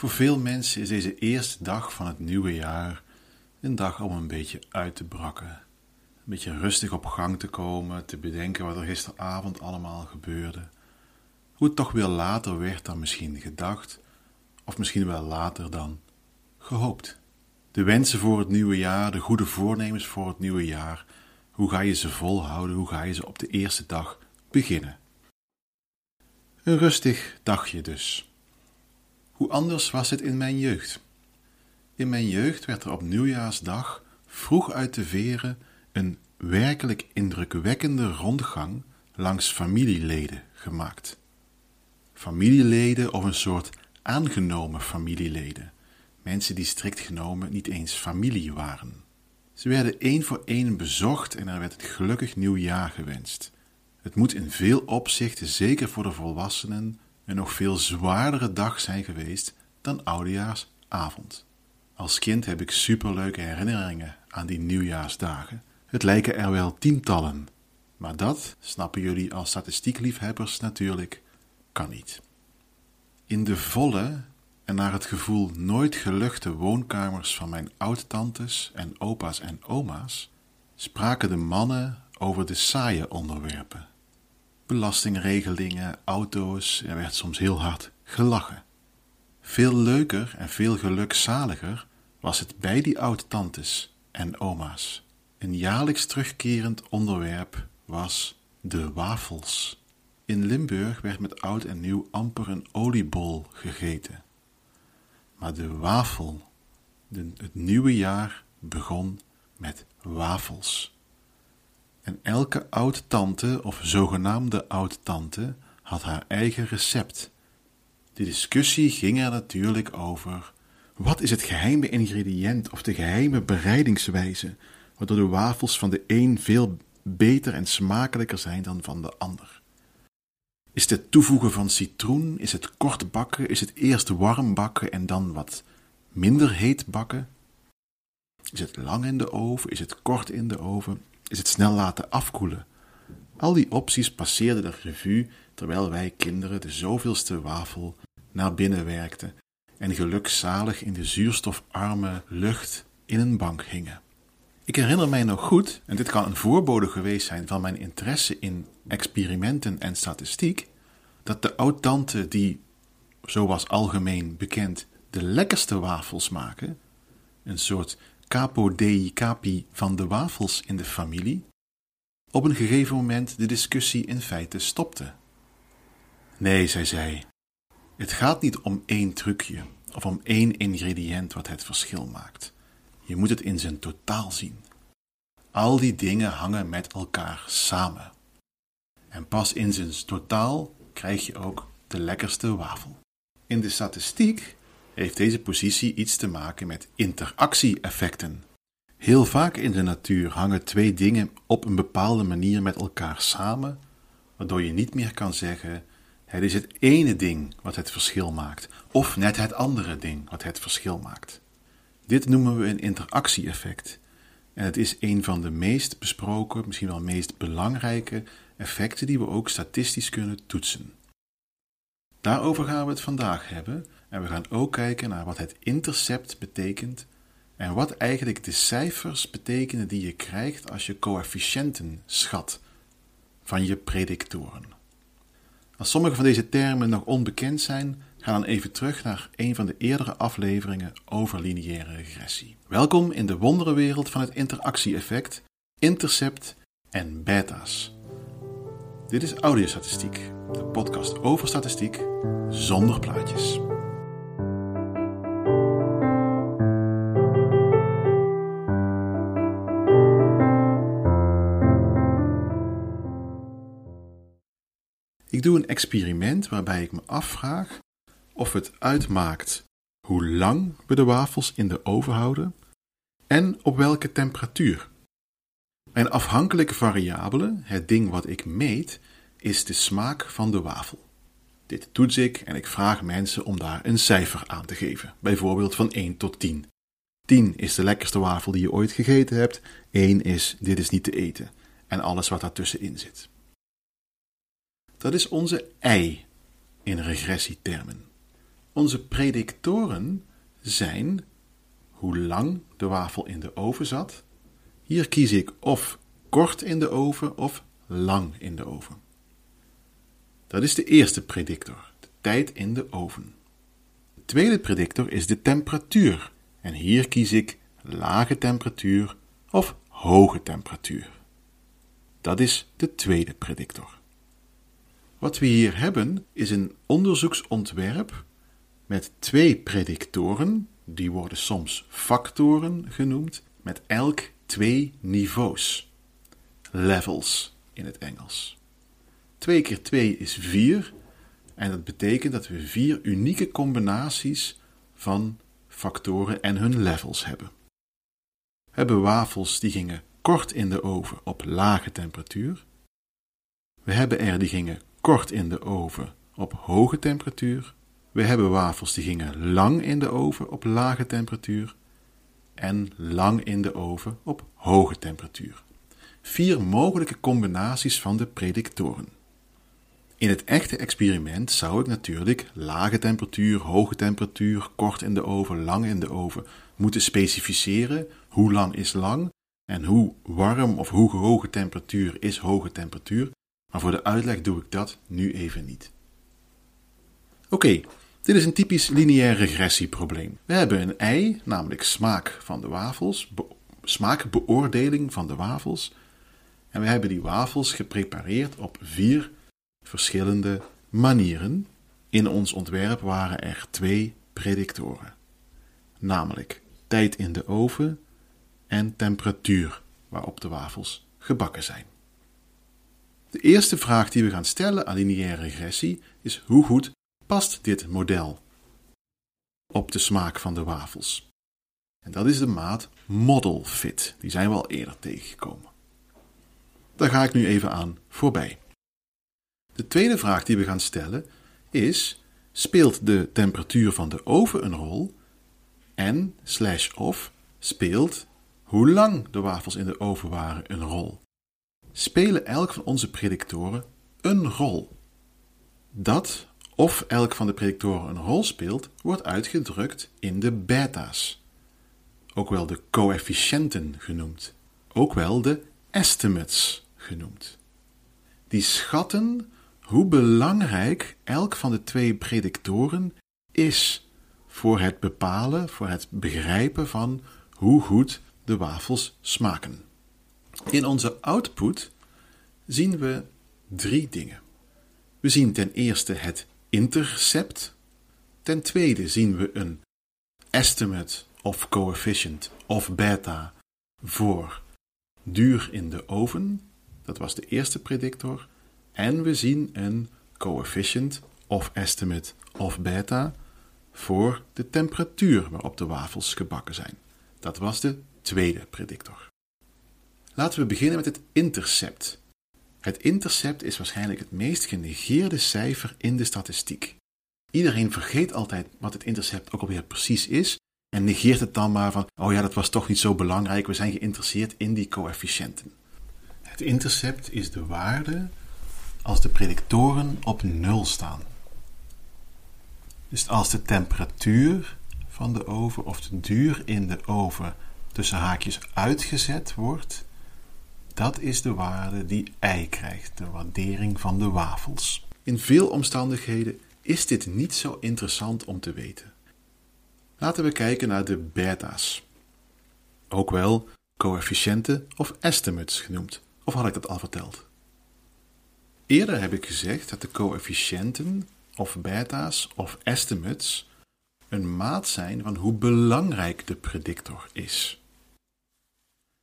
Voor veel mensen is deze eerste dag van het nieuwe jaar een dag om een beetje uit te brakken. Een beetje rustig op gang te komen, te bedenken wat er gisteravond allemaal gebeurde. Hoe het toch weer later werd dan misschien gedacht, of misschien wel later dan gehoopt. De wensen voor het nieuwe jaar, de goede voornemens voor het nieuwe jaar. Hoe ga je ze volhouden? Hoe ga je ze op de eerste dag beginnen? Een rustig dagje dus. Hoe anders was het in mijn jeugd? In mijn jeugd werd er op nieuwjaarsdag vroeg uit de veren een werkelijk indrukwekkende rondgang langs familieleden gemaakt. Familieleden of een soort aangenomen familieleden, mensen die strikt genomen niet eens familie waren. Ze werden één voor één bezocht en er werd het gelukkig nieuwjaar gewenst. Het moet in veel opzichten, zeker voor de volwassenen, een nog veel zwaardere dag zijn geweest dan oudejaarsavond. Als kind heb ik superleuke herinneringen aan die nieuwjaarsdagen. Het lijken er wel tientallen. Maar dat, snappen jullie als statistiekliefhebbers natuurlijk, kan niet. In de volle en naar het gevoel nooit geluchte woonkamers van mijn oudtantes en opa's en oma's spraken de mannen over de saaie onderwerpen. Belastingregelingen, auto's, er werd soms heel hard gelachen. Veel leuker en veel gelukzaliger was het bij die oud-tantes en oma's. Een jaarlijks terugkerend onderwerp was de wafels. In Limburg werd met oud en nieuw amper een oliebol gegeten. Maar de wafel, het nieuwe jaar begon met wafels. En elke oud-tante of zogenaamde oud-tante had haar eigen recept. De discussie ging er natuurlijk over wat is het geheime ingrediënt of de geheime bereidingswijze, waardoor de wafels van de een veel beter en smakelijker zijn dan van de ander. Is het, het toevoegen van citroen? Is het kort bakken? Is het eerst warm bakken en dan wat minder heet bakken? Is het lang in de oven? Is het kort in de oven? Is het snel laten afkoelen? Al die opties passeerden de revue terwijl wij kinderen de zoveelste wafel naar binnen werkten en gelukzalig in de zuurstofarme lucht in een bank hingen. Ik herinner mij nog goed, en dit kan een voorbode geweest zijn van mijn interesse in experimenten en statistiek, dat de oud-tante die, zoals algemeen bekend, de lekkerste wafels maken, een soort capo dei capi van de wafels in de familie, op een gegeven moment de discussie in feite stopte. Nee, zei zij, het gaat niet om één trucje of om één ingrediënt wat het verschil maakt. Je moet het in zijn totaal zien. Al die dingen hangen met elkaar samen. En pas in zijn totaal krijg je ook de lekkerste wafel. In de statistiek heeft deze positie iets te maken met interactie-effecten. Heel vaak in de natuur hangen twee dingen op een bepaalde manier met elkaar samen, waardoor je niet meer kan zeggen: het is het ene ding wat het verschil maakt, of net het andere ding wat het verschil maakt. Dit noemen we een interactie-effect. En het is een van de meest besproken, misschien wel meest belangrijke effecten die we ook statistisch kunnen toetsen. Daarover gaan we het vandaag hebben en we gaan ook kijken naar wat het intercept betekent en wat eigenlijk de cijfers betekenen die je krijgt als je coëfficiënten schat van je predictoren. Als sommige van deze termen nog onbekend zijn, ga dan even terug naar een van de eerdere afleveringen over lineaire regressie. Welkom in de wonderenwereld van het interactie-effect, intercept en beta's. Dit is Audiostatistiek, de podcast over statistiek zonder plaatjes. Een experiment waarbij ik me afvraag of het uitmaakt hoe lang we de wafels in de oven houden en op welke temperatuur. Mijn afhankelijke variabele, het ding wat ik meet, is de smaak van de wafel. Dit toets ik en ik vraag mensen om daar een cijfer aan te geven, bijvoorbeeld van 1 tot 10. 10 is de lekkerste wafel die je ooit gegeten hebt, 1 is dit is niet te eten en alles wat daartussenin zit. Dat is onze ei in regressietermen. Onze predictoren zijn hoe lang de wafel in de oven zat. Hier kies ik of kort in de oven of lang in de oven. Dat is de eerste predictor, de tijd in de oven. De tweede predictor is de temperatuur. En hier kies ik lage temperatuur of hoge temperatuur. Dat is de tweede predictor. Wat we hier hebben is een onderzoeksontwerp met twee predictoren, die worden soms factoren genoemd, met elk twee niveaus. Levels in het Engels. 2 keer 2 is 4 en dat betekent dat we vier unieke combinaties van factoren en hun levels hebben. We hebben wafels die gingen kort in de oven op lage temperatuur. We hebben er die gingen kort in de oven op hoge temperatuur. We hebben wafels die gingen lang in de oven op lage temperatuur. En lang in de oven op hoge temperatuur. Vier mogelijke combinaties van de predictoren. In het echte experiment zou ik natuurlijk lage temperatuur, hoge temperatuur, kort in de oven, lang in de oven moeten specificeren. Hoe lang is lang en hoe warm of hoe hoge temperatuur is hoge temperatuur. Maar voor de uitleg doe ik dat nu even niet. Oké, dit is een typisch lineair regressieprobleem. We hebben een ei, namelijk smaak van de wafels, smaakbeoordeling van de wafels. En we hebben die wafels geprepareerd op vier verschillende manieren. In ons ontwerp waren er twee predictoren, namelijk tijd in de oven en temperatuur waarop de wafels gebakken zijn. De eerste vraag die we gaan stellen aan lineaire regressie is hoe goed past dit model op de smaak van de wafels? En dat is de maat model fit. Die zijn we al eerder tegengekomen. Daar ga ik nu even aan voorbij. De tweede vraag die we gaan stellen is: speelt de temperatuur van de oven een rol? En slash of speelt hoe lang de wafels in de oven waren een rol? Spelen elk van onze predictoren een rol? Dat of elk van de predictoren een rol speelt, wordt uitgedrukt in de beta's, ook wel de coëfficiënten genoemd, ook wel de estimates genoemd. Die schatten hoe belangrijk elk van de twee predictoren is voor het bepalen, voor het begrijpen van hoe goed de wafels smaken. In onze output zien we drie dingen. We zien ten eerste het intercept. Ten tweede zien we een estimate of coefficient of beta voor duur in de oven. Dat was de eerste predictor. En we zien een coefficient of estimate of beta voor de temperatuur waarop de wafels gebakken zijn. Dat was de tweede predictor. Laten we beginnen met het intercept. Het intercept is waarschijnlijk het meest genegeerde cijfer in de statistiek. Iedereen vergeet altijd wat het intercept ook alweer precies is en negeert het dan maar van, oh ja, dat was toch niet zo belangrijk, we zijn geïnteresseerd in die coëfficiënten. Het intercept is de waarde als de predictoren op nul staan. Dus als de temperatuur van de oven of de duur in de oven tussen haakjes uitgezet wordt, dat is de waarde die ei krijgt, de waardering van de wafels. In veel omstandigheden is dit niet zo interessant om te weten. Laten we kijken naar de beta's. Ook wel coëfficiënten of estimates genoemd. Of had ik dat al verteld? Eerder heb ik gezegd dat de coëfficiënten of beta's of estimates een maat zijn van hoe belangrijk de predictor is.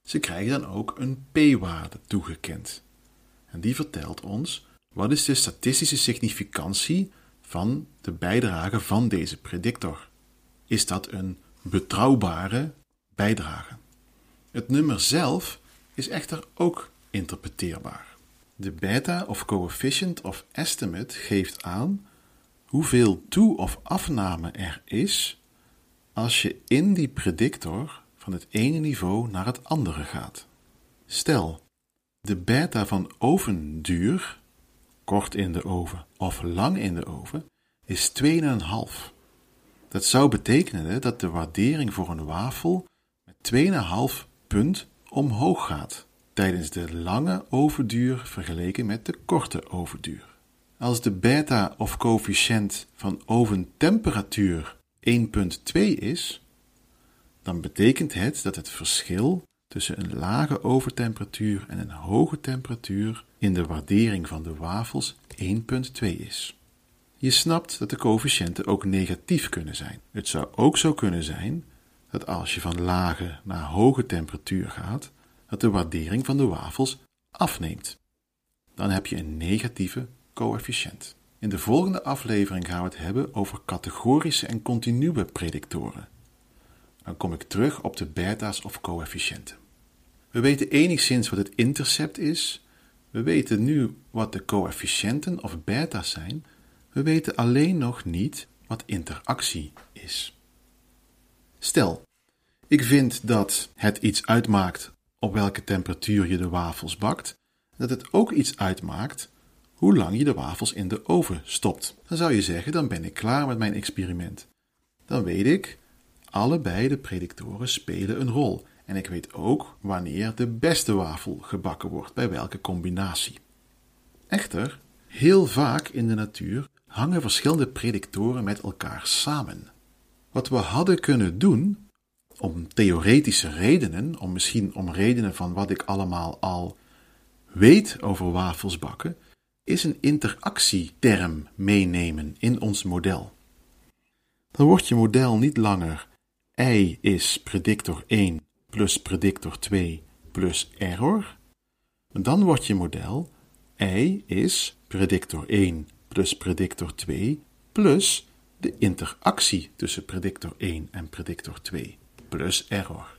Ze krijgen dan ook een p-waarde toegekend. En die vertelt ons wat is de statistische significantie van de bijdrage van deze predictor. Is dat een betrouwbare bijdrage? Het nummer zelf is echter ook interpreteerbaar. De beta of coefficient of estimate geeft aan hoeveel toe- of afname er is als je in die predictor van het ene niveau naar het andere gaat. Stel, de beta van ovenduur, kort in de oven of lang in de oven, is 2,5. Dat zou betekenen dat de waardering voor een wafel met 2,5 punt omhoog gaat tijdens de lange overduur vergeleken met de korte overduur. Als de beta of coëfficiënt van oventemperatuur 1,2 is, dan betekent het dat het verschil tussen een lage overtemperatuur en een hoge temperatuur in de waardering van de wafels 1,2 is. Je snapt dat de coëfficiënten ook negatief kunnen zijn. Het zou ook zo kunnen zijn dat als je van lage naar hoge temperatuur gaat, dat de waardering van de wafels afneemt. Dan heb je een negatieve coëfficiënt. In de volgende aflevering gaan we het hebben over categorische en continue predictoren. Dan kom ik terug op de beta's of coëfficiënten. We weten enigszins wat het intercept is. We weten nu wat de coëfficiënten of beta's zijn. We weten alleen nog niet wat interactie is. Stel, ik vind dat het iets uitmaakt op welke temperatuur je de wafels bakt, dat het ook iets uitmaakt hoe lang je de wafels in de oven stopt. Dan zou je zeggen, dan ben ik klaar met mijn experiment. Dan weet ik, allebei de predictoren spelen een rol. En ik weet ook wanneer de beste wafel gebakken wordt, bij welke combinatie. Echter, heel vaak in de natuur hangen verschillende predictoren met elkaar samen. Wat we hadden kunnen doen, om theoretische redenen, om misschien om redenen van wat ik allemaal al weet over wafels bakken, is een interactieterm meenemen in ons model. Dan wordt je model niet langer i is predictor 1 plus predictor 2 plus error. Dan wordt je model i is predictor 1 plus predictor 2 plus de interactie tussen predictor 1 en predictor 2 plus error.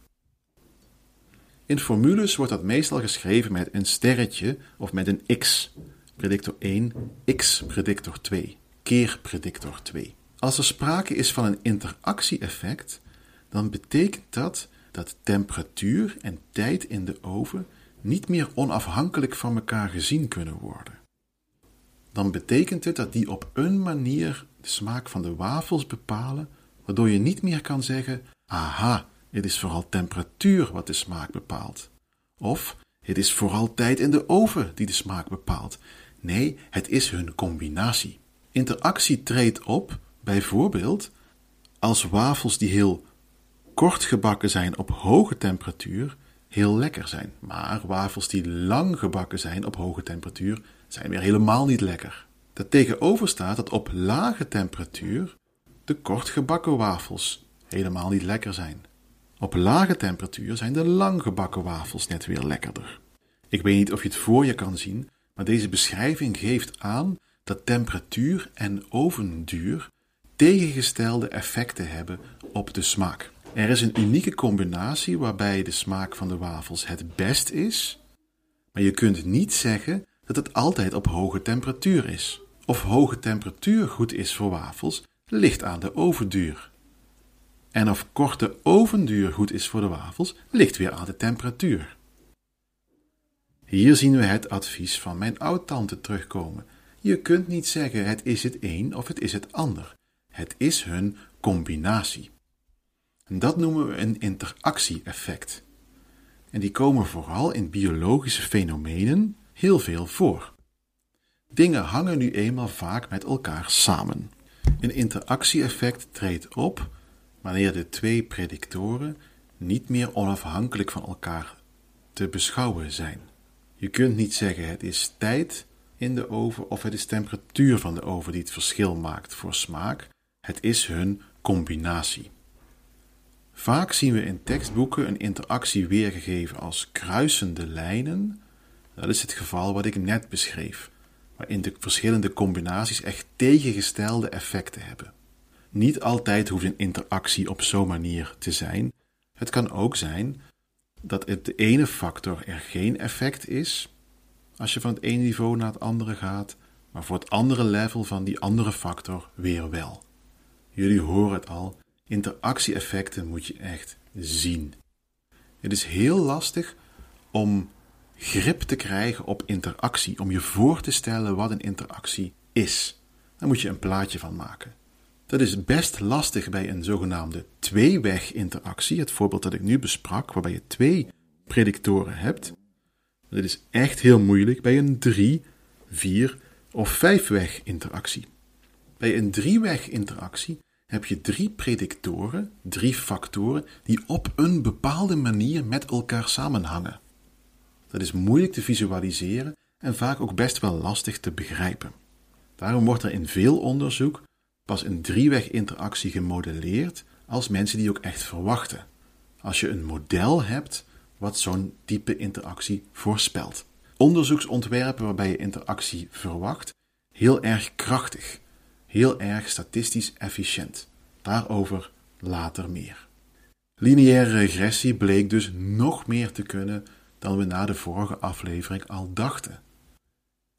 In formules wordt dat meestal geschreven met een sterretje of met een x predictor 1 x predictor 2 keer predictor 2. Als er sprake is van een interactie-effect, dan betekent dat dat temperatuur en tijd in de oven niet meer onafhankelijk van elkaar gezien kunnen worden. Dan betekent het dat die op een manier de smaak van de wafels bepalen, waardoor je niet meer kan zeggen: aha, het is vooral temperatuur wat de smaak bepaalt. Of het is vooral tijd in de oven die de smaak bepaalt. Nee, het is hun combinatie. Interactie treedt op, bijvoorbeeld, als wafels die heel kort gebakken zijn op hoge temperatuur heel lekker zijn. Maar wafels die lang gebakken zijn op hoge temperatuur zijn weer helemaal niet lekker. Dat tegenover staat dat op lage temperatuur de kort gebakken wafels helemaal niet lekker zijn. Op lage temperatuur zijn de lang gebakken wafels net weer lekkerder. Ik weet niet of je het voor je kan zien, maar deze beschrijving geeft aan dat temperatuur en ovenduur tegengestelde effecten hebben op de smaak. Er is een unieke combinatie waarbij de smaak van de wafels het best is, maar je kunt niet zeggen dat het altijd op hoge temperatuur is. Of hoge temperatuur goed is voor wafels, ligt aan de ovenduur. En of korte ovenduur goed is voor de wafels, ligt weer aan de temperatuur. Hier zien we het advies van mijn oud-tante terugkomen. Je kunt niet zeggen het is het een of het is het ander. Het is hun combinatie. En dat noemen we een interactie-effect. En die komen vooral in biologische fenomenen heel veel voor. Dingen hangen nu eenmaal vaak met elkaar samen. Een interactie-effect treedt op wanneer de twee predictoren niet meer onafhankelijk van elkaar te beschouwen zijn. Je kunt niet zeggen het is tijd in de oven of het is temperatuur van de oven die het verschil maakt voor smaak. Het is hun combinatie. Vaak zien we in tekstboeken een interactie weergegeven als kruisende lijnen. Dat is het geval wat ik net beschreef, waarin de verschillende combinaties echt tegengestelde effecten hebben. Niet altijd hoeft een interactie op zo'n manier te zijn. Het kan ook zijn dat het de ene factor er geen effect is, als je van het ene niveau naar het andere gaat, maar voor het andere level van die andere factor weer wel. Jullie horen het al, interactie-effecten moet je echt zien. Het is heel lastig om grip te krijgen op interactie, om je voor te stellen wat een interactie is. Daar moet je een plaatje van maken. Dat is best lastig bij een zogenaamde tweeweg-interactie, het voorbeeld dat ik nu besprak, waarbij je twee predictoren hebt. Dat is echt heel moeilijk bij een drie, vier of vijfweg-interactie. Bij een drieweg-interactie heb je drie predictoren, drie factoren, die op een bepaalde manier met elkaar samenhangen. Dat is moeilijk te visualiseren en vaak ook best wel lastig te begrijpen. Daarom wordt er in veel onderzoek pas een drieweg-interactie gemodelleerd als mensen die ook echt verwachten. Als je een model hebt wat zo'n type interactie voorspelt. Onderzoeksontwerpen waarbij je interactie verwacht, heel erg krachtig, heel erg statistisch efficiënt. Daarover later meer. Lineaire regressie bleek dus nog meer te kunnen dan we na de vorige aflevering al dachten.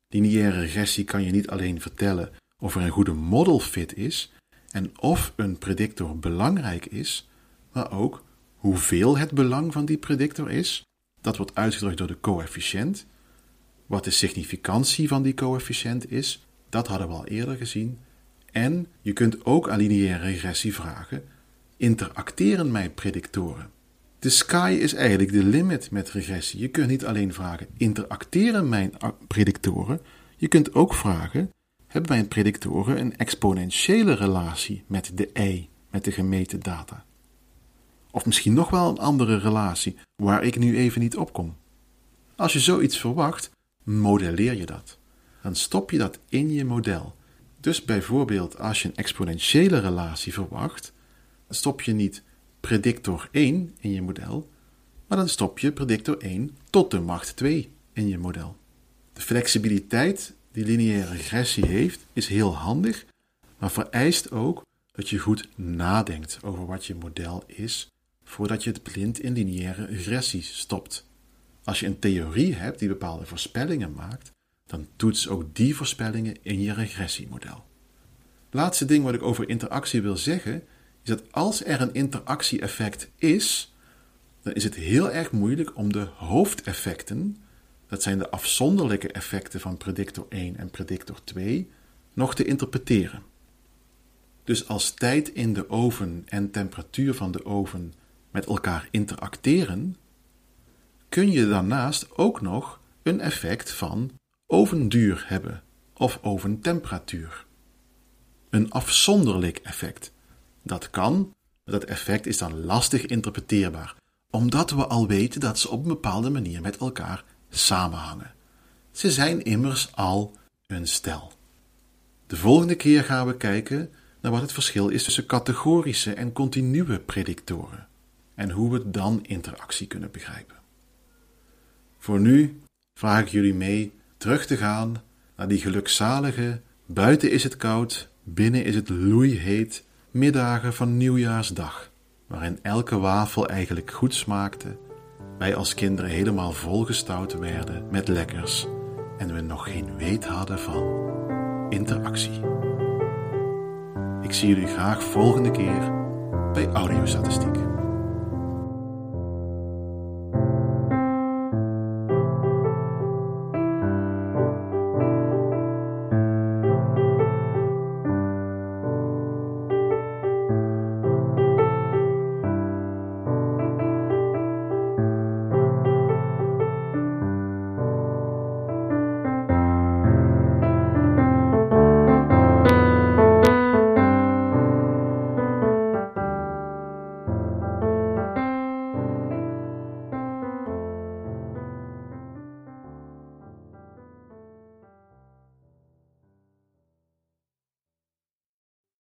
Lineaire regressie kan je niet alleen vertellen of er een goede model fit is en of een predictor belangrijk is, maar ook hoeveel het belang van die predictor is. Dat wordt uitgedrukt door de coëfficiënt. Wat de significantie van die coëfficiënt is, dat hadden we al eerder gezien. En je kunt ook aan lineaire regressie vragen: interacteren mijn predictoren? De sky is eigenlijk de limit met regressie. Je kunt niet alleen vragen: interacteren mijn predictoren? Je kunt ook vragen: hebben mijn predictoren een exponentiële relatie met de y, met de gemeten data? Of misschien nog wel een andere relatie waar ik nu even niet op kom. Als je zoiets verwacht, modelleer je dat. Dan stop je dat in je model. Dus bijvoorbeeld als je een exponentiële relatie verwacht, stop je niet predictor 1 in je model, maar dan stop je predictor 1 tot de macht 2 in je model. De flexibiliteit die lineaire regressie heeft, is heel handig, maar vereist ook dat je goed nadenkt over wat je model is voordat je het blind in lineaire regressie stopt. Als je een theorie hebt die bepaalde voorspellingen maakt, dan toets ook die voorspellingen in je regressiemodel. Laatste ding wat ik over interactie wil zeggen, is dat als er een interactie-effect is, dan is het heel erg moeilijk om de hoofdeffecten, dat zijn de afzonderlijke effecten van predictor 1 en predictor 2, nog te interpreteren. Dus als tijd in de oven en temperatuur van de oven met elkaar interacteren, kun je daarnaast ook nog een effect van ovenduur hebben of oventemperatuur. Een afzonderlijk effect. Dat kan, maar dat effect is dan lastig interpreteerbaar, omdat we al weten dat ze op een bepaalde manier met elkaar samenhangen. Ze zijn immers al een stel. De volgende keer gaan we kijken naar wat het verschil is tussen categorische en continue predictoren en hoe we dan interactie kunnen begrijpen. Voor nu vraag ik jullie mee terug te gaan naar die gelukzalige buiten is het koud, binnen is het loeiheet middagen van nieuwjaarsdag, waarin elke wafel eigenlijk goed smaakte, wij als kinderen helemaal volgestouwd werden met lekkers en we nog geen weet hadden van interactie. Ik zie jullie graag volgende keer bij Audiostatistiek.